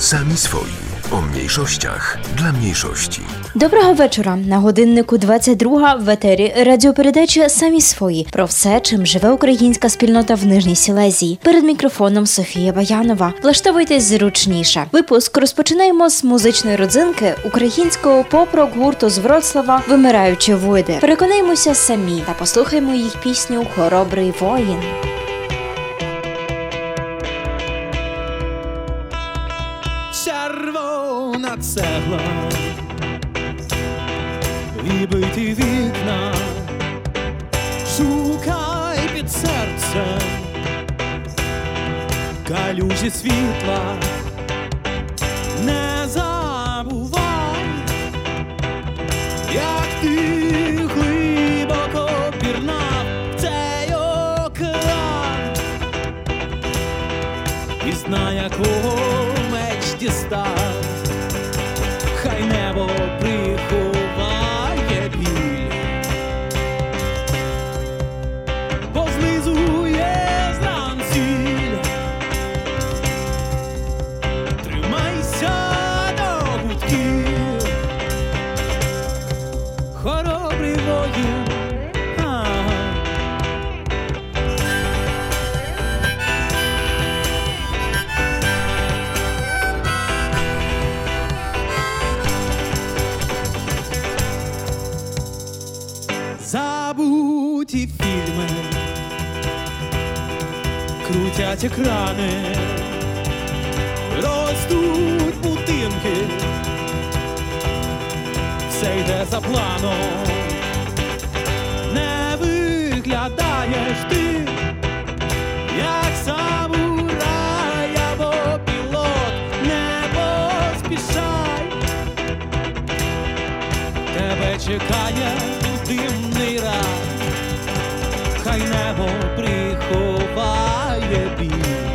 Sami swoi. O mniejszościach dla mniejszości. Доброго вечора. На годиннику 22 в етері радіопередача Самі свої про все, чим живе українська спільнота в Нижній Сілезії. Перед мікрофоном Софія Баянова. Влаштовуйтесь зручніше. Випуск розпочинаємо з музичної родзинки українського поп-рок гурту з Вроцлава Вимираючі войди. Переконаємося самі та послухаємо їх пісню Хоробрий воїн. Цегла, і вікна, шукай під серцем калюжі світла, крутять екрани, ростуть будинки, все йде за планом, не виглядаєш ти, як самурай або не поспішай. Тебе чекає димний рай, хай небо приховає біль.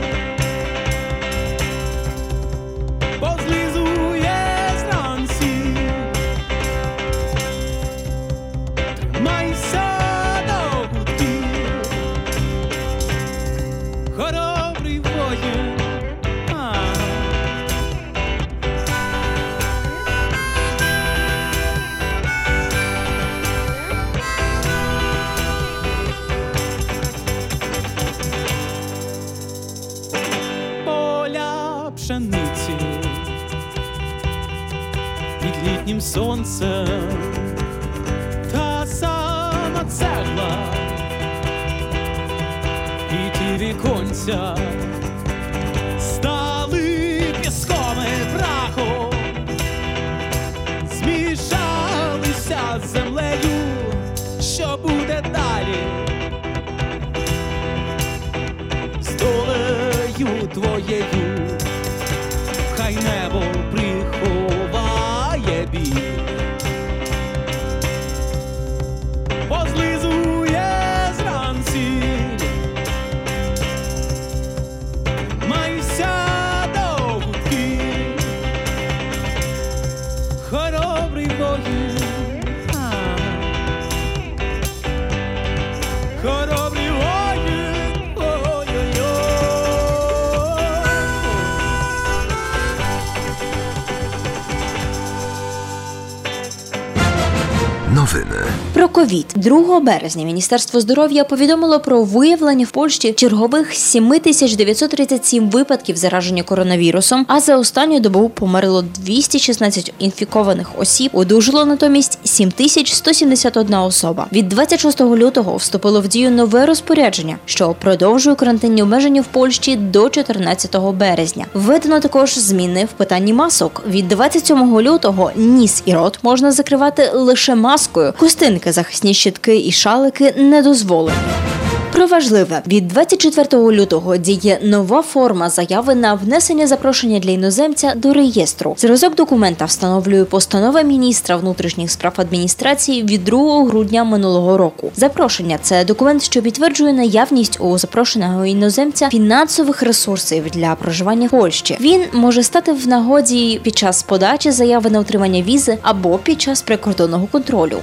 Сонцем та сама цегла і ті віконця ковід 2 березня Міністерство здоров'я повідомило про виявлення в Польщі чергових 7937 випадків зараження коронавірусом. А за останню добу померло 216 інфікованих осіб. Одужало натомість 7171 особа. Від 26 лютого вступило в дію нове розпорядження, що продовжує карантинні обмеження в Польщі до 14 березня. Введено також зміни в питанні масок. Від 27 лютого ніс і рот можна закривати лише маскою. Костинки, захисні щитки і шалики не дозволені. Про важливе від 24 лютого діє нова форма заяви на внесення запрошення для іноземця до реєстру. Зразок документа встановлює постанова міністра внутрішніх справ адміністрації від 2 грудня минулого року. Запрошення це документ, що підтверджує наявність у запрошеного іноземця фінансових ресурсів для проживання в Польщі. Він може стати в нагоді під час подачі заяви на отримання візи або під час прикордонного контролю.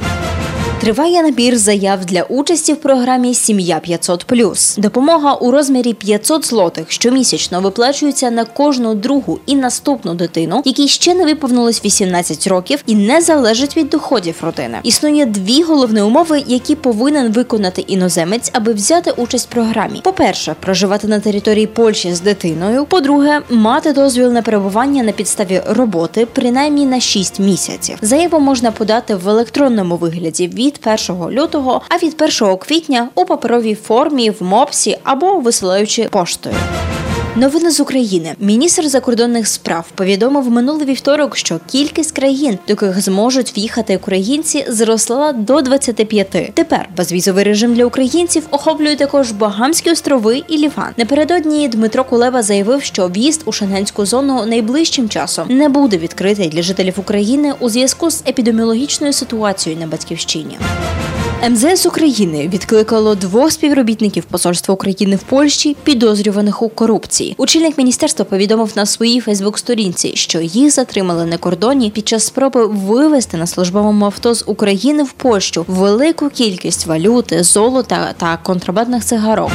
Триває набір заяв для участі в програмі Сім'я 500+. Допомога у розмірі 500 злотих щомісячно виплачується на кожну другу і наступну дитину, якій ще не виповнилось 18 років і не залежить від доходів родини. Існує дві головні умови, які повинен виконати іноземець, аби взяти участь в програмі. По-перше, проживати на території Польщі з дитиною. По-друге, мати дозвіл на перебування на підставі роботи принаймні на 6 місяців. Заяву можна подати в електронному вигляді від 1 лютого, а від 1 квітня у паперовій формі в МОПСі або висилаючи поштою. Новини з України. Міністр закордонних справ повідомив минулий вівторок, що кількість країн, до яких зможуть в'їхати українці, зросла до 25. Тепер безвізовий режим для українців охоплює також Багамські острови і Ліван. Напередодні Дмитро Кулеба заявив, що в'їзд у шенгенську зону найближчим часом не буде відкритий для жителів України у зв'язку з епідеміологічною ситуацією на батьківщині. МЗС України відкликало двох співробітників посольства України в Польщі, підозрюваних у корупції. Очільник міністерства повідомив на своїй Фейсбук-сторінці, що їх затримали на кордоні під час спроби вивезти на службовому авто з України в Польщу велику кількість валюти, золота та контрабандних цигарок.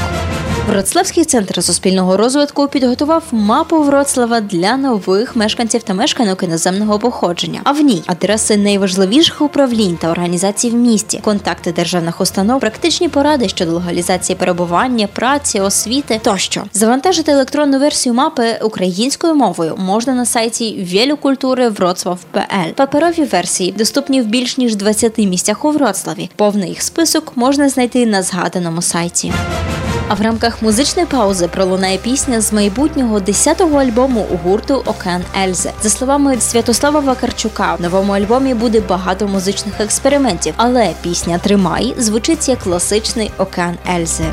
Вроцлавський центр суспільного розвитку підготував мапу Вроцлава для нових мешканців та мешканок іноземного походження. А в ній адреси найважливіших управлінь та організацій в місті, контакти державних установ, практичні поради щодо легалізації перебування, праці, освіти тощо. Завантажити електронну версію мапи українською мовою можна на сайті Вєлюкультури Вроцлав.пл. Паперові версії доступні в більш ніж 20 місцях у Вроцлаві. Повний їх список можна знайти на згаданому сайті. А в рамках музичної паузи пролунає пісня з майбутнього 10-го альбому у гурту Океан Ельзи. За словами Святослава Вакарчука, в новому альбомі буде багато музичних експериментів, але пісня Тримай звучить як класичний Океан Ельзи.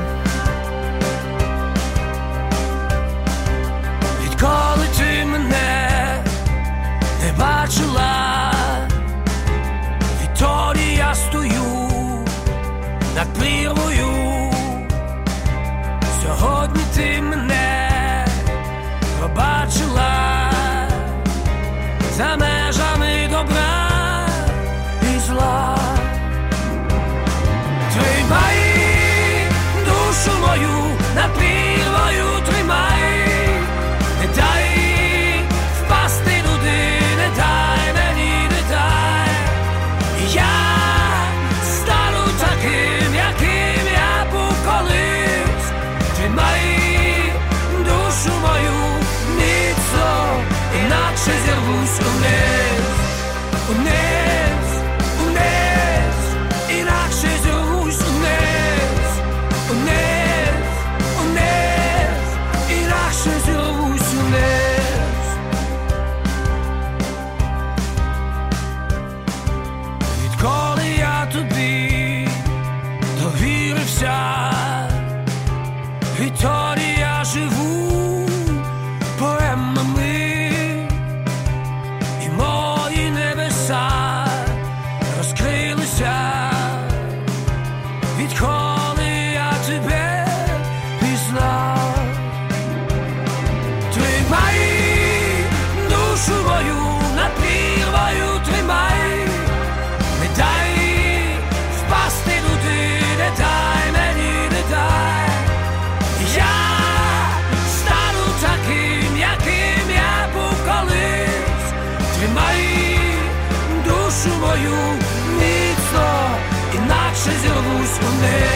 will never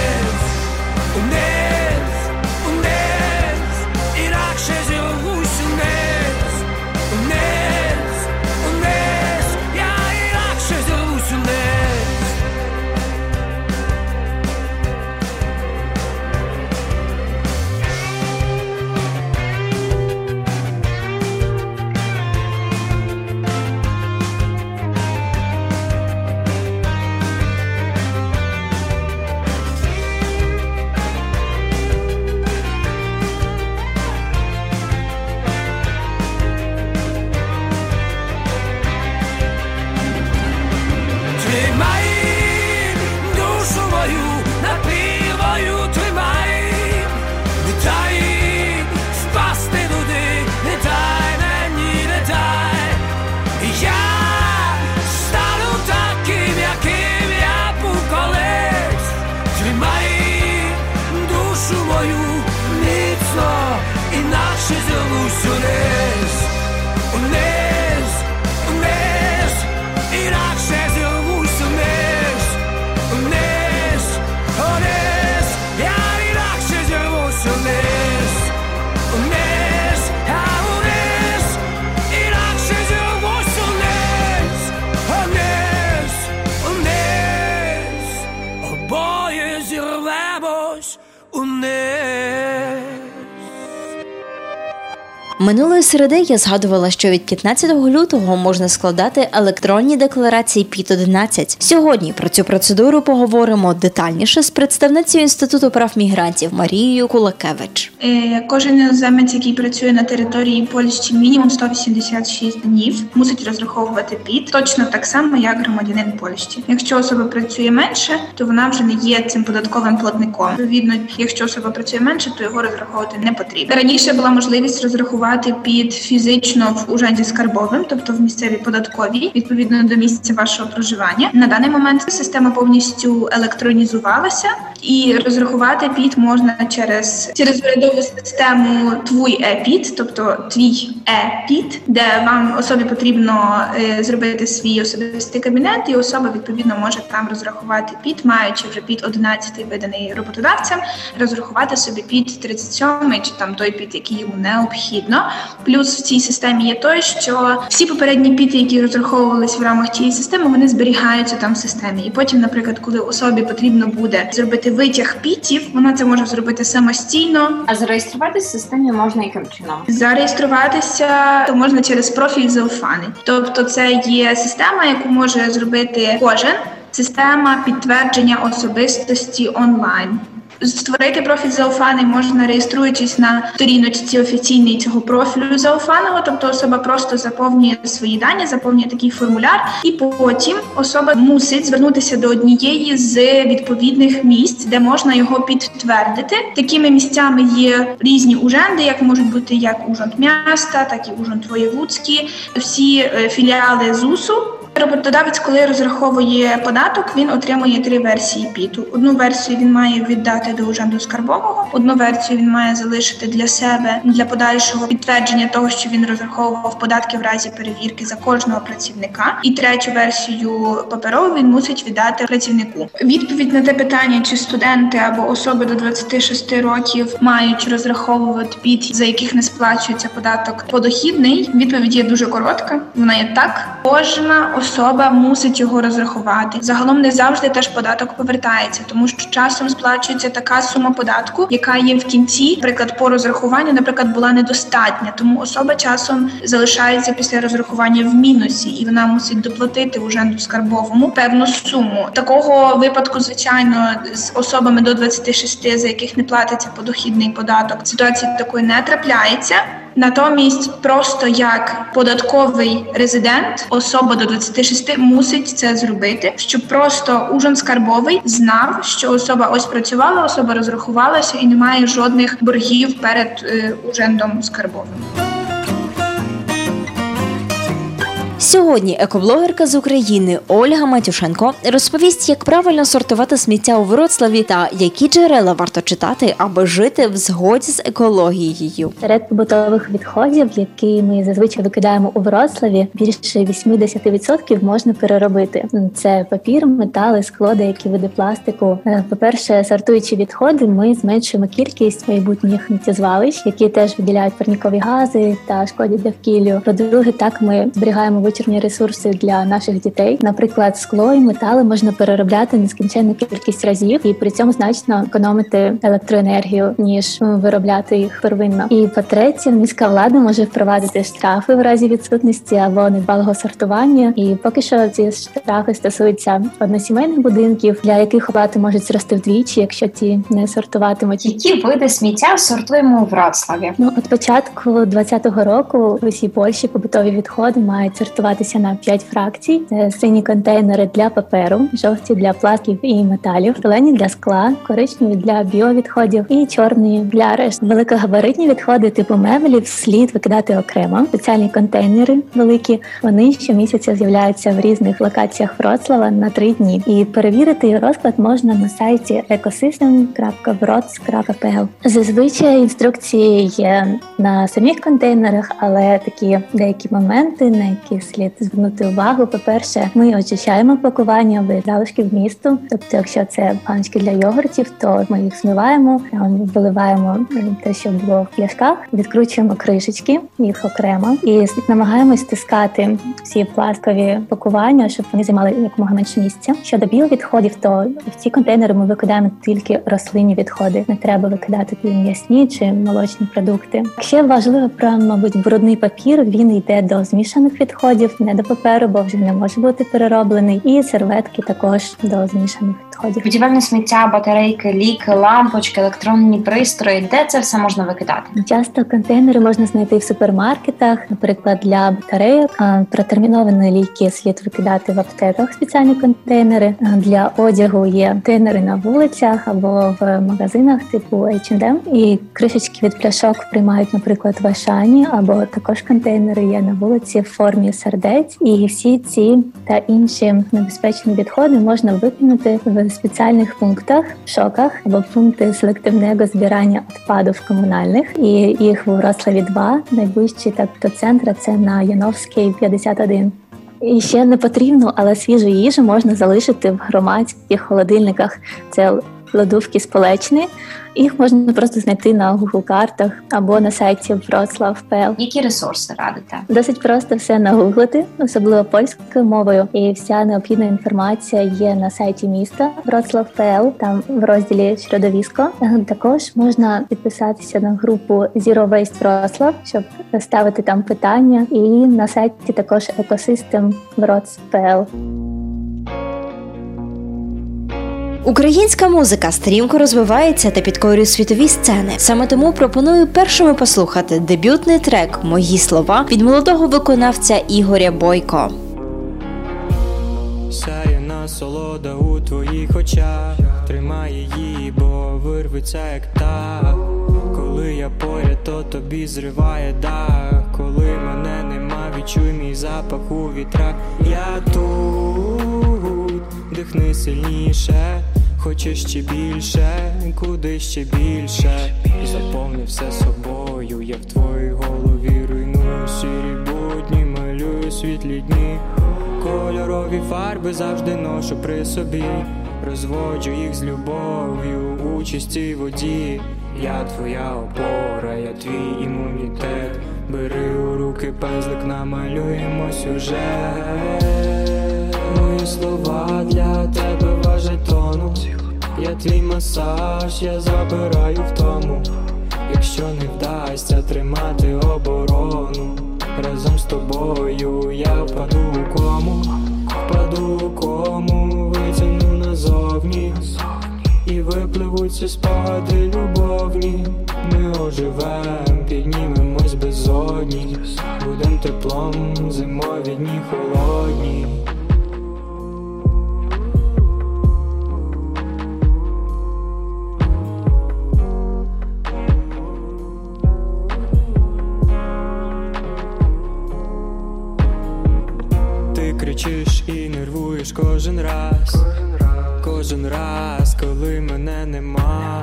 Минулої середи я згадувала, що від 15 лютого можна складати електронні декларації під 11 Сьогодні про цю процедуру поговоримо детальніше з представницею інституту прав мігрантів Марією Кулакевич. Е, Кожен іноземець, який працює на території Польщі мінімум 186 днів, мусить розраховувати ПІТ точно так само, як громадянин Польщі. Якщо особа працює менше, то вона вже не є цим податковим платником. Відповідно, якщо особа працює менше, то його розраховувати не потрібно. Раніше була можливість розрахувати ПІТ фізично в уряді скарбовим, тобто в місцевій податковій, відповідно до місця вашого проживання. На даний момент система повністю електронізувалася, і розрахувати ПІТ можна через через урядову систему Twój e-PIT, тобто твій e-PIT, де вам особі потрібно е, зробити свій особистий кабінет, і особа відповідно може там розрахувати ПІТ, маючи вже ПІТ 11 виданий роботодавцем, розрахувати собі ПІТ 37 чи там той ПІТ, який йому необхідно. Плюс в цій системі є той, що всі попередні піти, які розраховувалися в рамках цієї системи, вони зберігаються там в системі. І потім, наприклад, коли особі потрібно буде зробити витяг пітів, вона це може зробити самостійно. А зареєструватися в системі можна яким чином? Зареєструватися то можна через profil zaufany. Тобто, це є система, яку може зробити кожен. Система підтвердження особистості онлайн. Створити профіль Зауфани можна реєструючись на сторіночці офіційній цього профілю Зауфаного, тобто особа просто заповнює свої дані, заповнює такий формуляр, і потім особа мусить звернутися до однієї з відповідних місць, де можна його підтвердити. Такими місцями є різні уженди, як можуть бути як ужонд міста, так і ужонд воєвудський, всі е, філіали ЗУСу. Роботодавець, коли розраховує податок, він отримує три версії піту. Одну версію він має віддати до ужанду скарбового, одну версію він має залишити для себе для подальшого підтвердження того, що він розраховував податки в разі перевірки за кожного працівника. І третю версію паперову він мусить віддати працівнику. Відповідь на те питання, чи студенти або особи до 26 років мають розраховувати піт, за яких не сплачується податок подохідний. Відповідь є дуже коротка. Вона є так. Кожна особа мусить його розрахувати. Загалом не завжди теж податок повертається, тому що часом сплачується така сума податку, яка є в кінці, наприклад, по розрахуванню, наприклад, була недостатня. Тому особа часом залишається після розрахування в мінусі, і вона мусить доплатити уженду скарбовому певну суму. Такого випадку, звичайно, з особами до 26, за яких не платиться подохідний податок, ситуації такої не трапляється. Натомість, просто як податковий резидент, особа до 26 мусить це зробити, щоб просто ужин скарбовий знав, що особа ось працювала, особа розрахувалася і немає жодних боргів перед е, ужендом скарбовим. Сьогодні екоблогерка з України Ольга Матюшенко розповість, як правильно сортувати сміття у Вроцлаві та які джерела варто читати, аби жити в згоді з екологією. Серед побутових відходів, які ми зазвичай викидаємо у Вроцлаві, більше 80% можна переробити. Це папір, метали, скло, деякі види пластику. Е, По-перше, сортуючи відходи, ми зменшуємо кількість майбутніх сміттєзвалищ, які теж виділяють парнікові гази та шкодять довкіллю. По-друге, так ми зберігаємо вичерпні ресурси для наших дітей. Наприклад, скло і метали можна переробляти нескінченну кількість разів, і при цьому значно економити електроенергію ніж виробляти їх первинно. І по-третє, міська влада може впровадити штрафи в разі відсутності або недбалого сортування. І поки що ці штрафи стосуються односімейних будинків, для яких оплати можуть зрости вдвічі, якщо ті не сортуватимуть. Які види сміття сортуємо у Вроцлаві? Ну, от початку 2020 року в усій Польщі побутові відходи мають сортуватися на 5 фракцій: Це сині контейнери для паперу, жовті для пластиків і металів, зелені для скла, коричневі для біовідходів і чорні для решт. Великогабаритні відходи типу меблів слід викидати окремо. Спеціальні контейнери великі. Вони щомісяця з'являються в різних локаціях Вроцлава на три дні. І перевірити розклад можна на сайті ecosystem.vroc.pl. Зазвичай інструкції є на самих контейнерах, але такі деякі моменти, на які слід слід звернути увагу. По-перше, ми очищаємо пакування від залишків місту. Тобто, якщо це баночки для йогуртів, то ми їх змиваємо, виливаємо те, що було в пляшках, відкручуємо кришечки, їх окремо, і намагаємось стискати всі пластикові пакування, щоб вони займали якомога менше місця. Щодо біовідходів, то в ці контейнери ми викидаємо тільки рослинні відходи. Не треба викидати м'ясні чи молочні продукти. Ще важливо про, мабуть, брудний папір. Він йде до змішаних відходів, не до паперу, бо вже не може бути перероблений. І серветки також до змішаних відходів. Будівельне сміття, батарейки, ліки, лампочки, електронні пристрої. Де це все можна викидати? Часто контейнери можна знайти в супермаркетах, наприклад, для батарейок. Протерміновані ліки слід викидати в аптеках. Спеціальні контейнери для одягу є контейнери на вулицях або в магазинах, типу H&M. І кришечки від пляшок приймають, наприклад, в Ашані, або також контейнери є на вулиці в формі сердець. І всі ці та інші небезпечні відходи можна викинути в спеціальних пунктах, шоках або пункти селективного збирання відпадів комунальних. І їх в Вроцлаві 2, найближчі так до центра це на Яновській 51. І ще не потрібно, але свіжу їжу можна залишити в громадських холодильниках. Це лодовки сполечні. Їх можна просто знайти на Google картах або на сайті Wroclaw.pl. Які ресурси радите? Досить просто все нагуглити, особливо польською мовою, і вся необхідна інформація є на сайті міста Wroclaw.pl, там в розділі Środowisko. Також можна підписатися на групу Zero Waste Wroclaw, щоб ставити там питання, і на сайті також екосистем Wroclaw.pl. Українська музика стрімко розвивається та підкорює світові сцени. Саме тому пропоную першими послухати дебютний трек Мої слова від молодого виконавця Ігоря Бойко. Сяє насолода у твоїх очах, тримай її, бо вирветься як так. Коли я поряд, то тобі зриває дах. Коли мене нема, відчуй мій запах у вітрах. Я тут, дихни сильніше, хочеш ще більше, куди ще більше. Заповни все собою, я в твоїй голові руйную сірі будні, малюю світлі дні. Кольорові фарби завжди ношу при собі, розводжу їх з любов'ю у чистій воді. Я твоя опора, я твій імунітет. Бери у руки пензлик, намалюємо сюжет. Мої слова для тебе важать тону. Я твій масаж, я забираю втому. Якщо не вдасться тримати оборону, разом з тобою я впаду у кому, впаду у кому, витягну назовні і випливуть ці спогади любовні. Ми оживем, піднімемось безодні, будем теплом, зимові дні холодні. Нервуєш кожен раз, кожен раз, коли мене нема.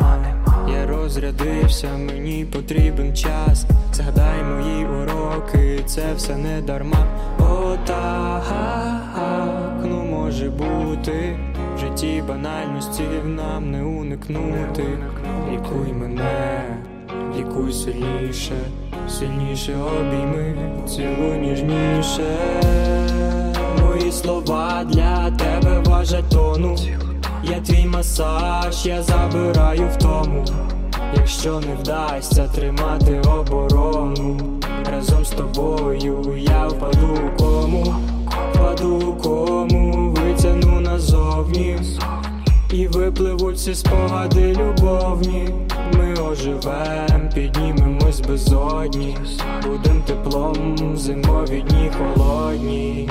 Я розрядився, мені потрібен час. Згадай мої уроки, це все не дарма. Отак, ну може бути. В житті банальності нам не уникнути. Лікуй мене, лікуй сильніше, сильніше обійми, цілуй ніжніше. Мої слова для тебе важать тону. Я твій масаж, я забираю втому. Якщо не вдасться тримати оборону, разом з тобою я впаду у кому, впаду у кому, витягну назовні і випливуть ці спогади любовні. Ми оживем, піднімемось безодні, будем теплом, зимові дні холодні.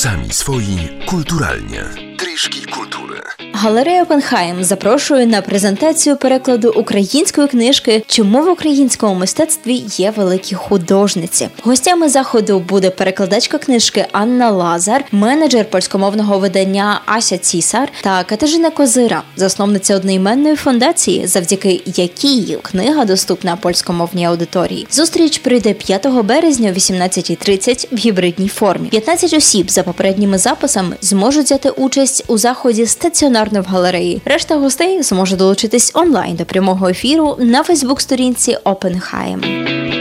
Sami swoi kulturalnie. Triszki kultury. Галерея Опенхайм запрошує на презентацію перекладу української книжки Чому в українському мистецтві є великі художниці. Гостями заходу буде перекладачка книжки Анна Лазар, менеджер польськомовного видання Ася Цісар та Катежина Козира, засновниця одноіменної фундації, завдяки якій книга доступна польськомовній аудиторії. Зустріч прийде 5 березня о 18.30 в гібридній формі. 15 осіб за попередніми записами зможуть взяти участь у заході стаціонарно в галереї. Решта гостей зможе долучитись онлайн до прямого ефіру на Фейсбук-сторінці Опенхайм.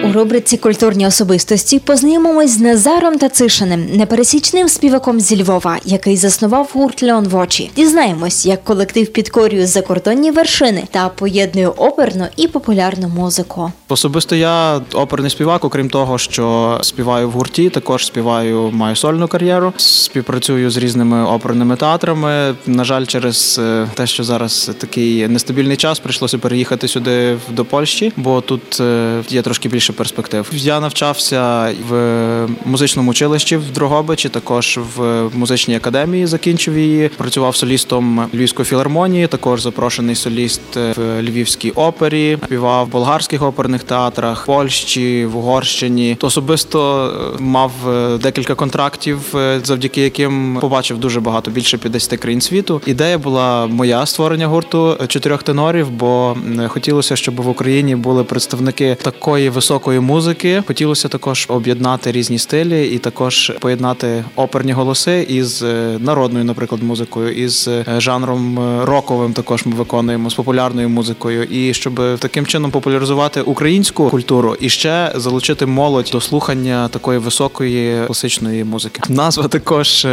У рубриці Культурні особистості познайомимось з Назаром Тацишиним, непересічним співаком зі Львова, який заснував гурт Леон Вочі. Дізнаємось, як колектив підкорює закордонні вершини та поєднує оперну і популярну музику. Особисто я оперний співак, окрім того, що співаю в гурті, також співаю, маю сольну кар'єру. Співпрацюю з різними оперними театрами. На жаль, через е, те, що зараз такий нестабільний час, прийшлося переїхати сюди до Польщі, бо тут е, є трошки більше перспектив. Я навчався в музичному училищі в Дрогобичі, також в музичній академії закінчив її. Працював солістом Львівської філармонії, також запрошений соліст в Львівській опері, співав в болгарських оперних театрах, в Польщі, в Угорщині. Особисто е, мав е, декілька контрактів, е, завдяки яким побачив дуже багато більше 50 країн світу. Ідея була моя створення гурту чотирьох тенорів, бо хотілося, щоб в Україні були представники такої високої музики. Хотілося також об'єднати різні стилі і також поєднати оперні голоси із е, народною, наприклад, музикою, із е, жанром е, роковим. Також ми виконуємо з популярною музикою, і щоб таким чином популяризувати українську культуру і ще залучити молодь до слухання такої високої класичної музики. Назва також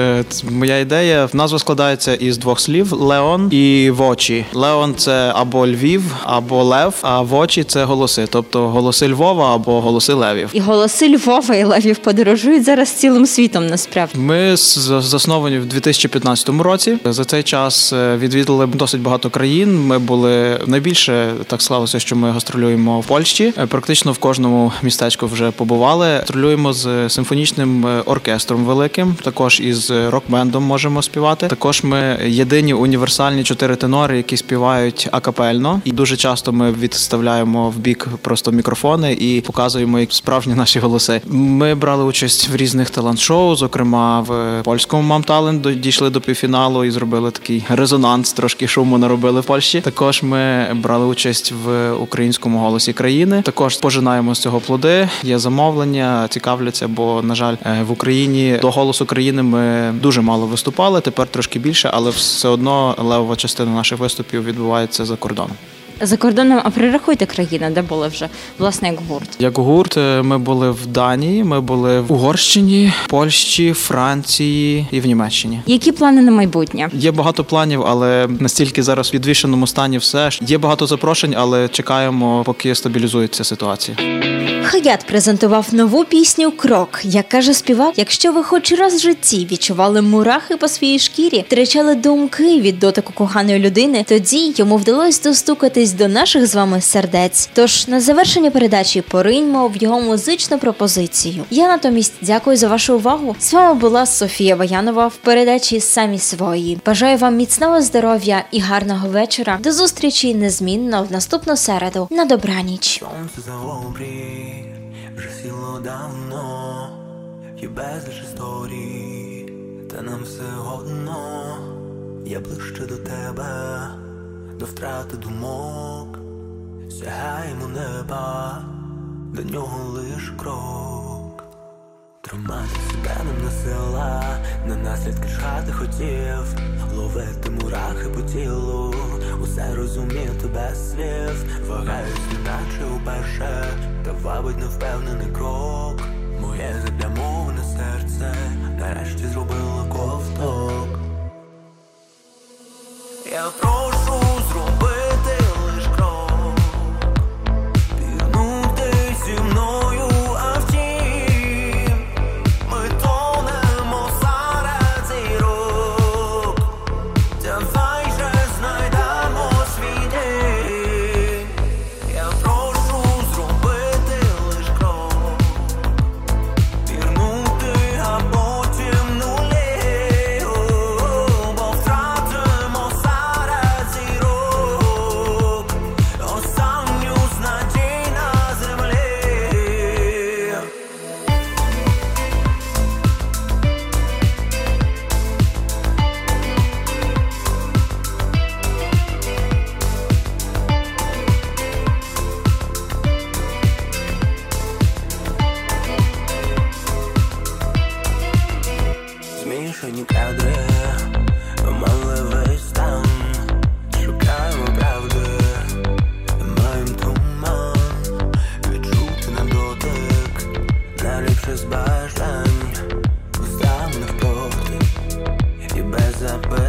моя ідея. Назва складається із двох слів: Леон і Вочі. Леон це або Львів, або Лев, а Вочі це голоси, тобто голоси Львова або голоси Левів. І голоси Львова і Левів подорожують зараз цілим світом. Насправді Ми засновані в 2015 році. За цей час е, відвідали досить багато країн. Ми були найбільше так склалося, що ми гастролюємо в Польщі. Е, Практично в кожному містечку вже побували. Гастролюємо з симфонічним е, оркестром великим. Також із рок-бендом можемо співати. Також ми єдині універсальні чотири тенори, які співають акапельно. І дуже часто ми відставляємо в бік просто мікрофони і показуємо як справжні наші голоси. Ми брали участь в різних талант-шоу, зокрема в польському мам талент дійшли до півфіналу і зробили такий резонанс, трошки шуму наробили в Польщі. Також ми брали участь в українському голосі країни. Також пожинаємо з цього плоди. Є замовлення, цікавляться, бо на жаль, е, в Україні до голосу країни ми дуже мало виступали. Тепер трошки більше, але все одно левова частина наших виступів відбувається за кордоном. За кордоном, а перерахуйте країни, де були вже власне як гурт. Як гурт, е, ми були в Данії, ми були в Угорщині, Польщі, Франції і в Німеччині. Які плани на майбутнє? Є багато планів, але настільки зараз в відвішеному стані все ж є багато запрошень, але чекаємо, поки стабілізується ситуація. Хаят презентував нову пісню Крок. Як каже співак, якщо ви хоч раз в житті відчували мурахи по своїй шкірі, втрачали думки від дотику коханої людини, тоді йому вдалося достукатись до наших з вами сердець. Тож на завершення передачі пориньмо в його музичну пропозицію. Я натомість дякую за вашу увагу. З вами була Софія Баянова в передачі Самі свої. Бажаю вам міцного здоров'я і гарного вечора. До зустрічі незмінно в наступну середу. На добраніч. Сонце за обрій вже сіло давно, є безліч історій, та нам все одно, я ближче до тебе, до втрати думок, сягаємо неба, до нього лиш крок. Тримати себе нам не сила, на наслідки чхати хотів, ловити мурахи по тілу, усе розуміти без слів, вагаюсь, неначе уперше, та вабить невпевнений крок. Моє заплямоване серце нарешті зробило ковток. Я прошу без запитань